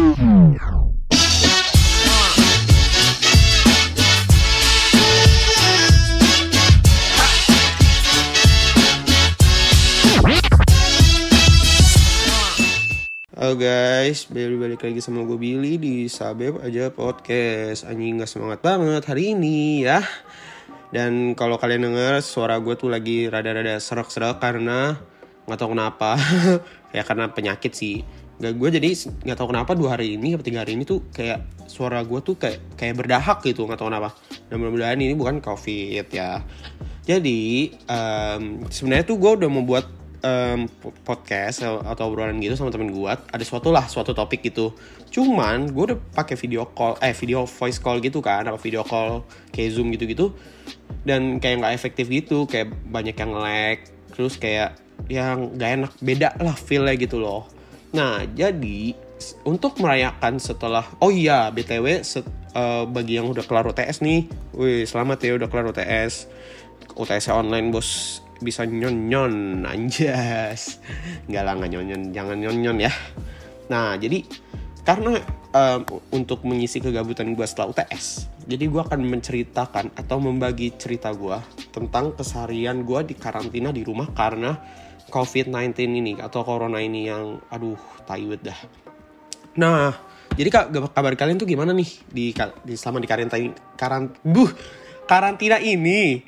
Halo guys, balik lagi sama gue Billy di Sabep aja podcast. Anjing gak semangat banget hari ini ya. Dan kalau kalian denger suara gue tuh lagi rada-rada serak-serak karena nggak tahu kenapa. Ya karena penyakit sih Gak gue jadi nggak tahu kenapa dua hari ini atau tiga hari ini tuh kayak suara gue tuh kayak kayak berdahak gitu nggak tahu kenapa. Dan mudah-mudahan ini bukan covid ya. Jadi um, sebenarnya tuh gue udah membuat um, podcast atau obrolan gitu sama temen gue ada suatu lah suatu topik gitu. Cuman gue udah pakai video call eh video voice call gitu kan atau video call kayak zoom gitu gitu dan kayak nggak efektif gitu kayak banyak yang lag. Terus kayak yang gak enak beda lah feelnya gitu loh nah jadi untuk merayakan setelah oh iya btw set, uh, bagi yang udah kelar UTS nih wih selamat ya udah kelar UTS UTS online bos. Bisa nyon-nyon anjas. Nggak lah nggak jangan nyon-nyon ya. Nah jadi karena um, untuk mengisi kegabutan gue setelah UTS jadi gue akan menceritakan atau membagi cerita gue tentang keseharian gue di karantina di rumah karena COVID-19 ini atau corona ini yang aduh taiwet dah. Nah jadi kak kabar kalian tuh gimana nih di, di selama di karantina karant buh karantina ini?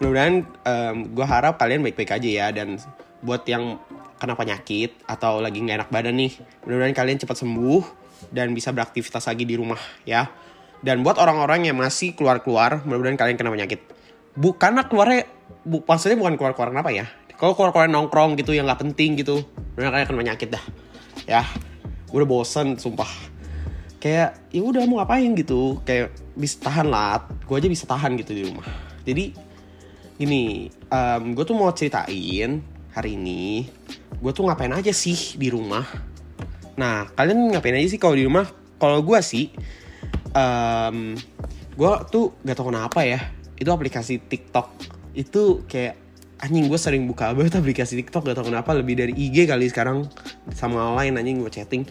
Mudah-mudahan um, gue harap kalian baik-baik aja ya dan buat yang kena penyakit atau lagi nggak enak badan nih mudah-mudahan kalian cepat sembuh dan bisa beraktivitas lagi di rumah ya. Dan buat orang-orang yang masih keluar-keluar mudah-mudahan kalian kena penyakit. Bu karena keluarnya bu, maksudnya bukan keluar-keluar kenapa ya kalau keluar-keluar nongkrong gitu yang nggak penting gitu mudah kalian kena penyakit dah. Ya gue udah bosen sumpah. Kayak ya udah mau ngapain gitu? Kayak bisa tahan lah. Gue aja bisa tahan gitu di rumah. Jadi gini um, gue tuh mau ceritain hari ini gue tuh ngapain aja sih di rumah? Nah kalian ngapain aja sih kalau di rumah? Kalau gue sih um, gue tuh gak tau kenapa ya itu aplikasi TikTok. Itu kayak anjing gue sering buka banget aplikasi TikTok gak tau kenapa lebih dari IG kali sekarang sama lain anjing gue chatting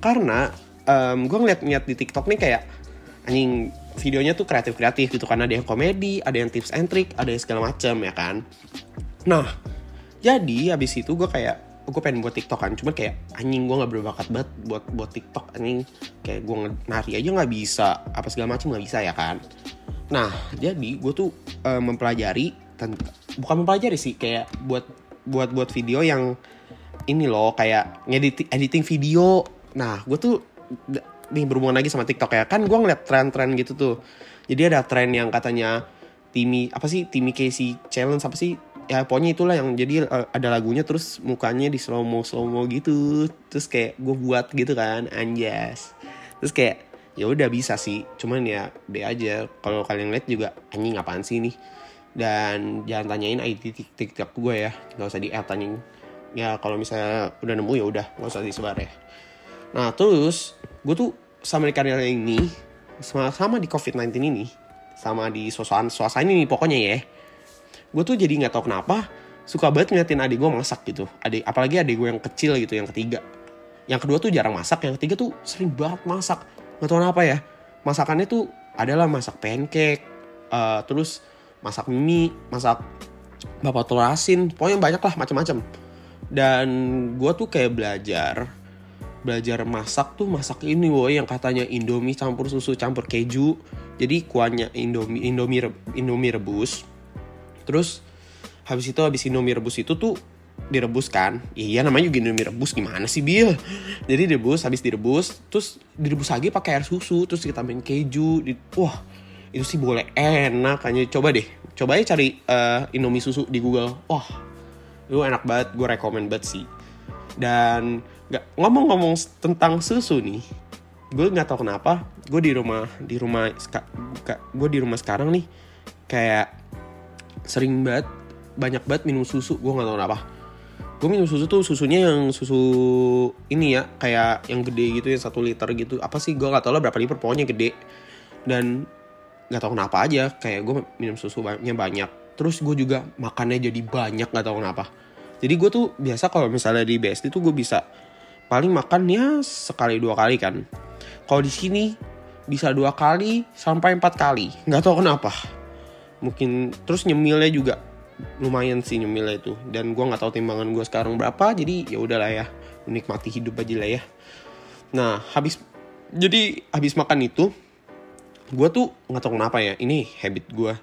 karena um, gue ngeliat-ngeliat di TikTok nih kayak anjing videonya tuh kreatif-kreatif gitu karena ada yang komedi, ada yang tips and trick, ada yang segala macam ya kan. Nah, jadi abis itu gue kayak gue pengen buat TikTok kan, cuman kayak anjing gue nggak berbakat banget buat buat TikTok anjing kayak gue nari aja nggak bisa, apa segala macam nggak bisa ya kan. Nah, jadi gue tuh uh, mempelajari bukan mempelajari sih kayak buat buat buat video yang ini loh kayak ngedit editing video. Nah, gue tuh nih berhubungan lagi sama TikTok ya. Kan gue ngeliat tren-tren gitu tuh. Jadi ada tren yang katanya Timmy apa sih Timmy Casey challenge apa sih? Ya pokoknya itulah yang jadi uh, ada lagunya terus mukanya di slow mo slow mo gitu. Terus kayak gue buat gitu kan anjas. Terus kayak ya udah bisa sih. Cuman ya be aja. Kalau kalian lihat juga anjing apaan sih nih dan jangan tanyain ID TikTok gue ya. Nggak usah di add tanyain ya kalau misalnya udah nemu ya udah. Nggak usah disebar ya. Nah terus gue tuh sama di karir ini sama, sama di covid-19 ini sama di suasana suasana ini pokoknya ya gue tuh jadi nggak tahu kenapa suka banget ngeliatin adik gue masak gitu. Adik apalagi adik gue yang kecil gitu yang ketiga. Yang kedua tuh jarang masak yang ketiga tuh sering banget masak. Nggak tahu kenapa ya masakannya tuh adalah masak pancake uh, terus masak mie masak bapak telur asin pokoknya banyak lah macam-macam. Dan gue tuh kayak belajar belajar masak tuh masak ini woi yang katanya indomie campur susu campur keju. Jadi kuahnya indomie indomie indomie rebus. Terus habis itu habis indomie rebus itu tuh direbus kan? Iya namanya juga indomie rebus. Gimana sih Bill jadi direbus habis direbus terus direbus lagi pakai air susu terus kita main keju di, wah itu sih boleh enak hanya coba deh. Coba aja cari uh, indomie susu di Google. Wah itu enak banget. Gue rekomend banget sih. Dan nggak ngomong-ngomong tentang susu nih gue nggak tahu kenapa gue di rumah di rumah gue di rumah sekarang nih kayak sering banget banyak banget minum susu. Gue nggak tahu kenapa. Gue minum susu tuh susunya yang susu ini ya kayak yang gede gitu yang satu liter gitu. Apa sih? Gue nggak tahu lah berapa liter pokoknya gede. Dan nggak tahu kenapa aja kayak gue minum susu banyak terus gue juga makannya jadi banyak nggak tahu kenapa. Jadi gue tuh biasa kalau misalnya di BSD tuh gue bisa paling makan ya sekali dua kali kan. Kalau di sini bisa dua kali sampai empat kali nggak tahu kenapa. Mungkin terus nyemilnya juga lumayan sih nyemilnya itu dan gue nggak tahu timbangan gue sekarang berapa jadi ya udahlah ya menikmati hidup aja lah ya. Nah habis jadi habis makan itu gue tuh nggak tahu kenapa ya? Ini habit gue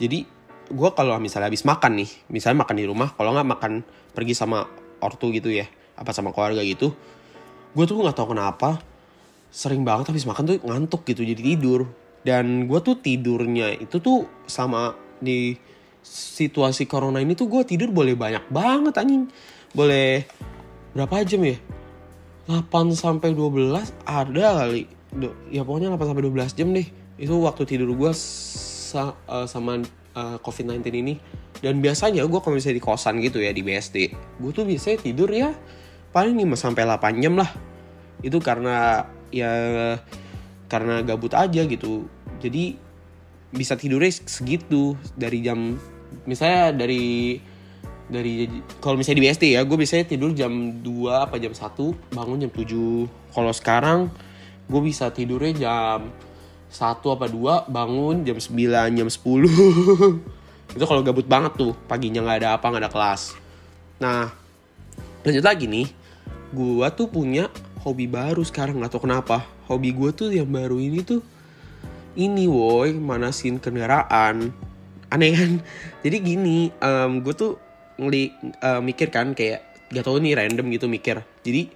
jadi gue kalau misalnya habis makan nih misalnya makan di rumah kalau nggak makan pergi sama ortu gitu ya apa sama keluarga gitu gue tuh nggak tahu kenapa sering banget habis makan tuh ngantuk gitu jadi tidur. Dan gue tuh tidurnya itu tuh sama di situasi corona ini tuh gue tidur boleh banyak banget anjing. Boleh berapa jam ya? 8 sampai 12 ada kali ya pokoknya 8 sampai 12 jam deh. Itu waktu tidur gue sa uh, sama uh, eh, COVID-19 ini. Dan biasanya gue kalau misalnya di kosan gitu ya di BSD gue tuh biasanya tidur ya paling 5 sampai 8 jam lah. Itu karena ya karena gabut aja gitu. Jadi bisa tidurnya segitu dari jam misalnya dari dari kalau misalnya di BSD ya gue biasanya tidur jam 2 apa jam 1 bangun jam 7 kalau sekarang gue bisa tidurnya jam 1 apa 2 bangun jam 9 jam 10 itu kalau gabut banget tuh paginya nggak ada apa nggak ada kelas. Nah lanjut lagi nih. Gue tuh punya hobi baru sekarang nggak tahu kenapa. Hobi gue tuh yang baru ini tuh ini woi manasin kendaraan. Aneh kan? Jadi gini um, gue tuh ngeli uh, mikir kan kayak gak tau nih random gitu mikir. Jadi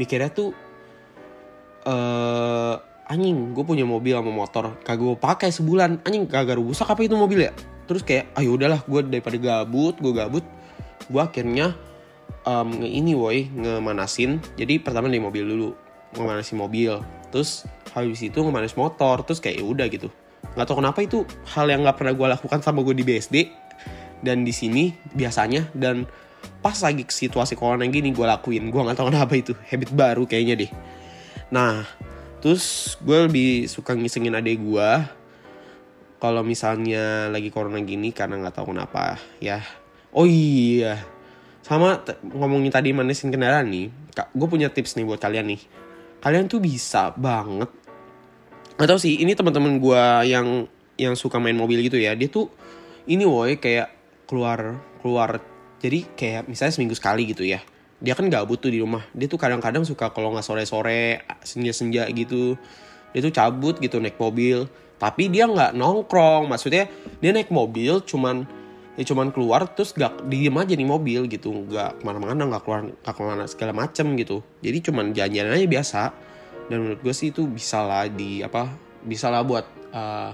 mikirnya tuh uh, anjing gue punya mobil sama motor kagak gue pakai sebulan. Anjing kagak rusak apa itu mobil ya? Terus kayak ayo ah, udahlah gue daripada gabut gue gabut. Gue akhirnya um, nge ini woi ngemanasin. Jadi pertama di mobil dulu ngemanasin mobil. Terus habis itu ngemanis motor. Terus kayak ya udah gitu. Nggak tahu kenapa itu hal yang nggak pernah gue lakukan sama gue di BSD dan di sini biasanya dan pas lagi situasi corona gini gue lakuin. Gue nggak tahu kenapa itu. Habit baru kayaknya deh nah terus gue lebih suka ngisengin adek gue kalau misalnya lagi corona gini karena nggak tahu kenapa ya. Oh iya sama ngomongin tadi manisin kendaraan nih gue punya tips nih buat kalian nih. Kalian tuh bisa banget atau sih ini teman-teman gue yang yang suka main mobil gitu ya dia tuh ini woi kayak keluar keluar jadi kayak misalnya seminggu sekali gitu ya dia kan gak butuh di rumah. Dia tuh kadang-kadang suka kalau nggak sore-sore senja-senja gitu dia tuh cabut gitu naik mobil. Tapi dia nggak nongkrong maksudnya dia naik mobil cuman ya cuman keluar terus gak diem aja di mobil gitu. Nggak ke mana-mana nggak keluar nggak ke mana segala macem gitu. Jadi cuman jalan-jalan aja biasa. Dan menurut gue sih itu bisa lah di apa bisa lah buat uh,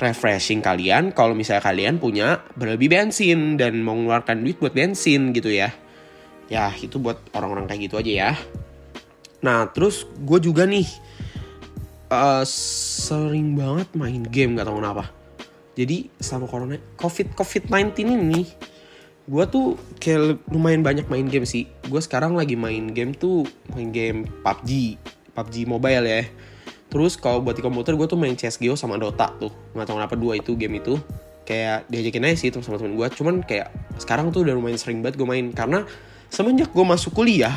refreshing kalian. Kalau misalnya kalian punya berlebih bensin dan mau mengeluarkan duit buat bensin gitu ya ya itu buat orang-orang kayak gitu aja ya. Nah terus gue juga nih uh, sering banget main game nggak tahu kenapa. Jadi sama corona covid covid 19 ini gue tuh kayak lumayan banyak main game sih. Gue sekarang lagi main game tuh main game PUBG PUBG mobile ya. Terus kalau buat di komputer gue tuh main CSGO sama Dota tuh. Nggak tahu kenapa dua itu game itu. Kayak diajakin aja sih sama temen gue cuman kayak sekarang tuh udah lumayan sering banget gue main. Karena semenjak gue masuk kuliah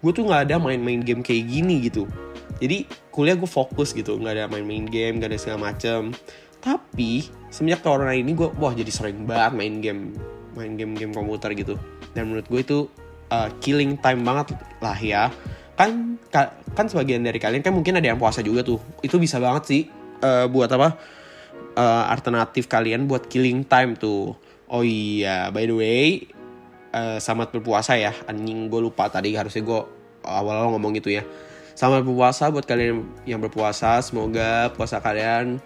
gue tuh nggak ada main-main game kayak gini gitu. Jadi kuliah gue fokus gitu nggak ada main-main game nggak ada segala macem. Tapi semenjak corona ini gue wah jadi sering banget main game main game-game komputer gitu. Dan menurut gue itu uh, killing time banget lah ya. Kan kan sebagian dari kalian kan mungkin ada yang puasa juga tuh. Itu bisa banget sih uh, buat apa uh, alternatif kalian buat killing time tuh. Oh iya by the way uh, selamat berpuasa ya. Anjing gue lupa tadi harusnya gue awal-awal ngomong gitu ya. Selamat berpuasa buat kalian yang berpuasa. Semoga puasa kalian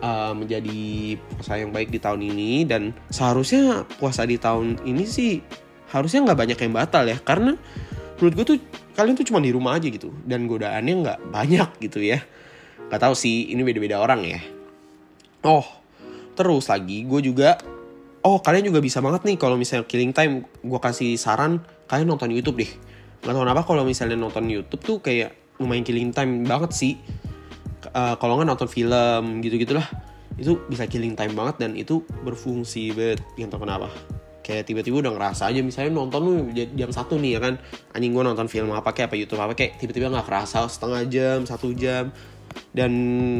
uh, menjadi puasa yang baik di tahun ini. Dan seharusnya puasa di tahun ini sih harusnya nggak banyak yang batal ya. Karena menurut gue tuh kalian tuh cuma di rumah aja gitu. Dan godaannya nggak banyak gitu ya. Nggak tahu sih ini beda-beda orang ya. Oh terus lagi gue juga oh kalian juga bisa banget nih kalau misalnya killing time gue kasih saran kalian nonton YouTube deh. Nggak tahu kenapa kalau misalnya nonton YouTube tuh kayak lumayan killing time banget sih. Uh, kalau nggak nonton film gitu gitulah itu bisa killing time banget dan itu berfungsi banget. Yang tau kenapa. Kayak tiba-tiba udah ngerasa aja misalnya nonton lu jam satu nih ya kan? Anjing gue nonton film apa kayak apa YouTube apa kayak tiba-tiba nggak kerasa setengah jam satu jam. Dan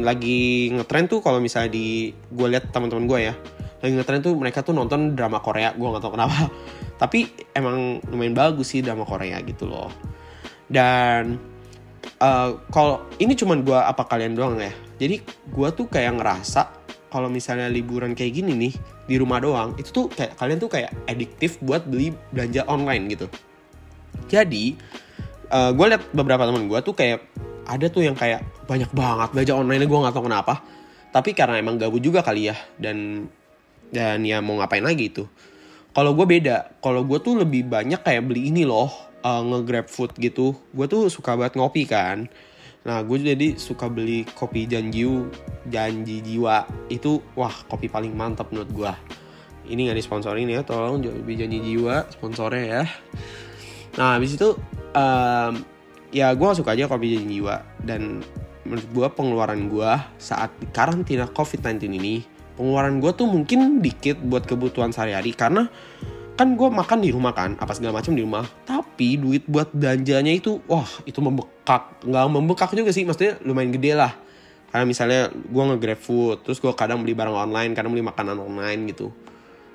lagi ngetren tuh kalau misalnya di gue lihat teman-teman gue ya lagi ngetren tuh mereka tuh nonton drama Korea gue nggak tahu kenapa. Tapi emang lumayan bagus sih drama Korea gitu loh. Dan uh, kalau ini cuman gue apa kalian doang ya? Jadi gue tuh kayak ngerasa kalau misalnya liburan kayak gini nih di rumah doang itu tuh kayak kalian tuh kayak adiktif buat beli belanja online gitu. Jadi uh, gue liat beberapa teman gue tuh kayak ada tuh yang kayak banyak banget belanja online gue nggak tahu kenapa. Tapi karena emang gabut juga kali ya dan dan ya mau ngapain lagi itu kalau gue beda kalau gue tuh lebih banyak kayak beli ini loh uh, nge-grab food gitu. Gue tuh suka banget ngopi kan. Nah gue jadi suka beli kopi janji janji jiwa. Itu wah kopi paling mantap menurut gue. Ini nggak disponsorin ya, tolong kopi janji jiwa sponsornya ya. Nah habis itu um, ya gue suka aja kopi janji jiwa. Dan menurut gue pengeluaran gue saat karantina COVID-19 ini pengeluaran gue tuh mungkin dikit buat kebutuhan sehari-hari karena kan gue makan di rumah kan apa segala macam di rumah. Tapi duit buat belanjanya itu wah itu membekak. Nggak membekak juga sih maksudnya lumayan gede lah. Karena misalnya gue nge-grab food terus gue kadang beli barang online kadang beli makanan online gitu.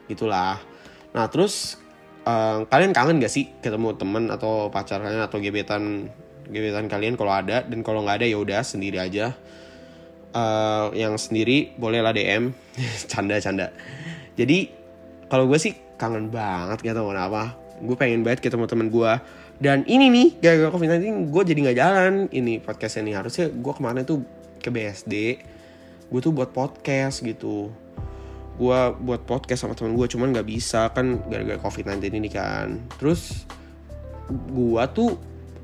Gitulah. Nah terus uh, kalian kangen gak sih ketemu temen atau pacar kalian atau gebetan gebetan kalian kalau ada? Dan kalau nggak ada ya udah sendiri aja uh, yang sendiri bolehlah DM canda canda. Jadi kalau gue sih kangen banget gak tau kenapa gue pengen banget ketemu teman gue dan ini nih gara-gara covid nanti gue jadi nggak jalan. Ini podcastnya nih harusnya gue kemarin tuh ke BSD gue tuh buat podcast gitu. Gue buat podcast sama teman gue cuman nggak bisa. Kan gara-gara covid 19 ini kan. Terus gue tuh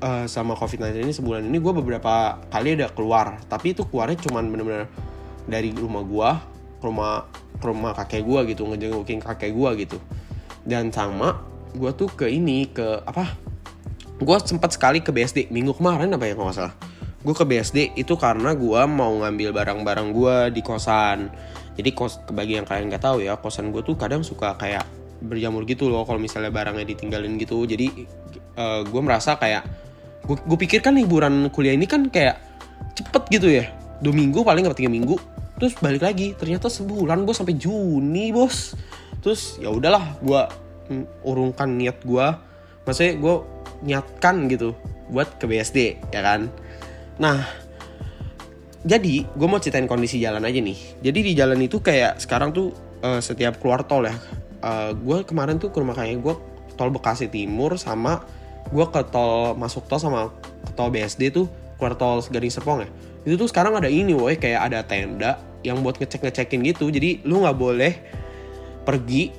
uh, sama covid 19 ini sebulan ini gue beberapa kali ada keluar. Tapi itu keluarnya cuman bener-bener dari rumah gue ke rumah ke rumah kakek gue gitu ngejengukin kakek gue gitu. Dan sama gue tuh ke ini ke apa? Gue sempat sekali ke BSD minggu kemarin apa ya kalau salah. Gue ke BSD itu karena gue mau ngambil barang-barang gue di kosan. Jadi kos bagi yang kalian nggak tahu ya kosan gue tuh kadang suka kayak berjamur gitu loh kalau misalnya barangnya ditinggalin gitu. Jadi uh, eh, gue merasa kayak gue pikir kan liburan kuliah ini kan kayak cepet gitu ya. Dua minggu paling nggak tiga minggu. Terus balik lagi ternyata sebulan gue sampai Juni bos. Terus ya udahlah gue urungkan niat gue maksudnya gue niatkan gitu buat ke BSD ya kan? Nah jadi gue mau ceritain kondisi jalan aja nih. Jadi di jalan itu kayak sekarang tuh uh, setiap keluar tol ya. Uh, eh, gue kemarin tuh ke rumah kayak gue tol Bekasi Timur sama gue ke tol masuk tol sama ke tol BSD tuh keluar tol Gading Serpong ya. Itu tuh sekarang ada ini woi kayak ada tenda yang buat ngecek ngecekin gitu. Jadi lu nggak boleh pergi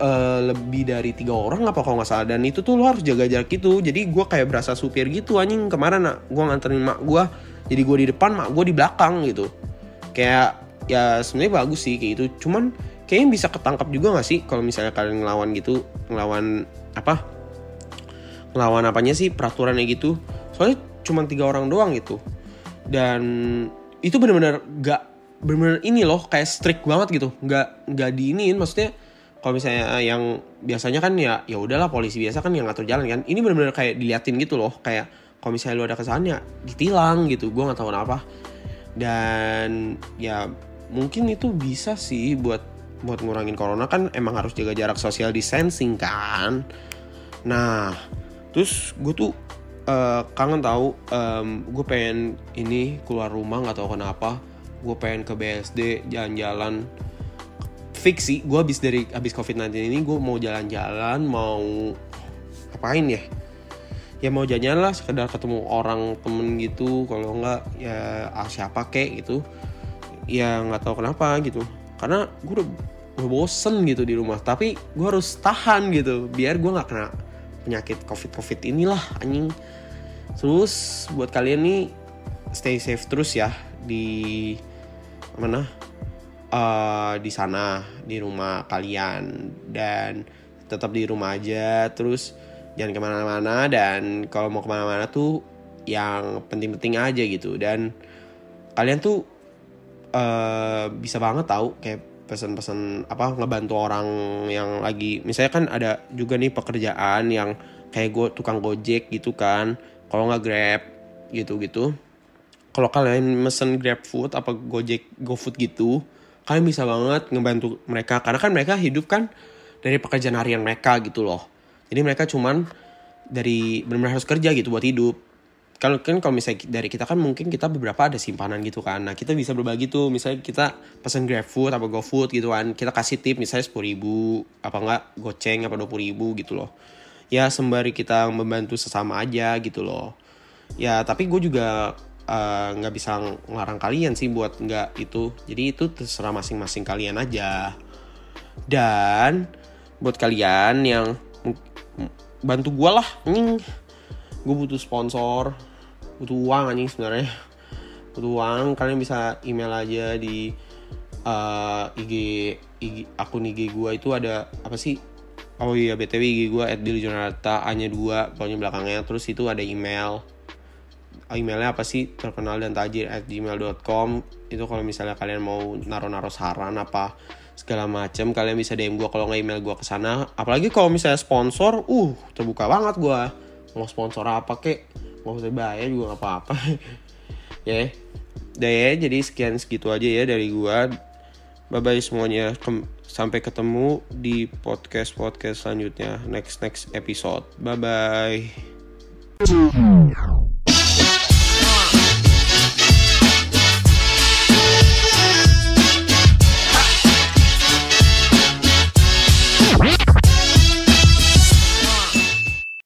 uh, lebih dari tiga orang apa kalau nggak salah. Dan itu tuh lo harus jaga jarak gitu. Jadi gue kayak berasa supir gitu anjing kemarin nak? Gue nganterin mak gue jadi gue di depan mak gue di belakang gitu. Kayak ya sebenarnya bagus sih kayak gitu. Cuman kayaknya bisa ketangkap juga gak sih kalau misalnya kalian ngelawan gitu ngelawan apa ngelawan apanya sih peraturannya gitu. Soalnya cuma tiga orang doang gitu. Dan itu bener-bener gak bener-bener ini loh kayak strict banget gitu. Nggak nggak diinin maksudnya kalau misalnya yang biasanya kan ya ya udahlah polisi biasa kan yang ngatur jalan kan. Ini bener-bener kayak diliatin gitu loh kayak kalau misalnya lu ada kesalahan ya ditilang gitu gue nggak tahu kenapa. Dan ya mungkin itu bisa sih buat buat ngurangin corona kan emang harus jaga jarak social distancing kan. Nah terus gue tuh uh, kangen tahu um, gue pengen ini keluar rumah nggak tahu kenapa. Gue pengen ke BSD jalan-jalan. Fix sih gue habis dari habis covid 19 ini gue mau jalan-jalan mau ngapain ya? Ya mau jalan lah sekedar ketemu orang temen gitu. Kalau enggak ya ah, siapa kek gitu. Ya nggak tahu kenapa gitu. Karena gue udah, udah bosen gitu di rumah. Tapi gue harus tahan gitu biar gue nggak kena penyakit covid covid inilah anjing. Terus buat kalian nih stay safe terus ya di mana uh, di sana di rumah kalian. Dan tetap di rumah aja terus jangan ke mana-mana. Dan kalau mau ke mana-mana tuh yang penting-penting aja gitu. Dan kalian tuh uh, bisa banget tahu kayak pesan-pesan apa ngebantu orang yang lagi misalnya kan ada juga nih pekerjaan yang kayak gue tukang gojek gitu kan kalau nggak grab gitu gitu kalau kalian mesen grab food apa gojek gofood gitu kalian bisa banget ngebantu mereka. Karena kan mereka hidup kan dari pekerjaan harian mereka gitu loh. Jadi mereka cuman dari benar-benar harus kerja gitu buat hidup kalau kan kalau misalnya dari kita kan mungkin kita beberapa ada simpanan gitu kan. Nah kita bisa berbagi tuh misalnya kita pesan GrabFood apa GoFood gitu kan. Kita kasih tip misalnya sepuluh ribu apa enggak goceng apa dua puluh ribu gitu loh. Ya sembari kita membantu sesama aja gitu loh. Ya tapi gue juga eh, nggak uh, bisa ngelarang kalian sih buat nggak itu. Jadi itu terserah masing-masing kalian aja. Dan buat kalian yang bantu gue lah gue butuh sponsor butuh uang anjing sebenarnya. Butuh uang kalian bisa email aja di uh, IG, IG akun IG gue itu ada apa sih? Oh iya btw IG gue at Jonata hanya dua pokoknya belakangnya. Terus itu ada email. Emailnya apa sih? Terkenal dan tajir at gmail.com itu kalau misalnya kalian mau naro-naro saran apa segala macam kalian bisa DM gue kalau nggak email gue ke sana. Apalagi kalau misalnya sponsor uh terbuka banget gue mau sponsor apa kek mau usah bayar juga nggak apa-apa. Ya yeah. ya jadi sekian segitu aja ya dari gua. Bye bye semuanya. Kem sampai ketemu di podcast podcast selanjutnya. Next next episode. Bye bye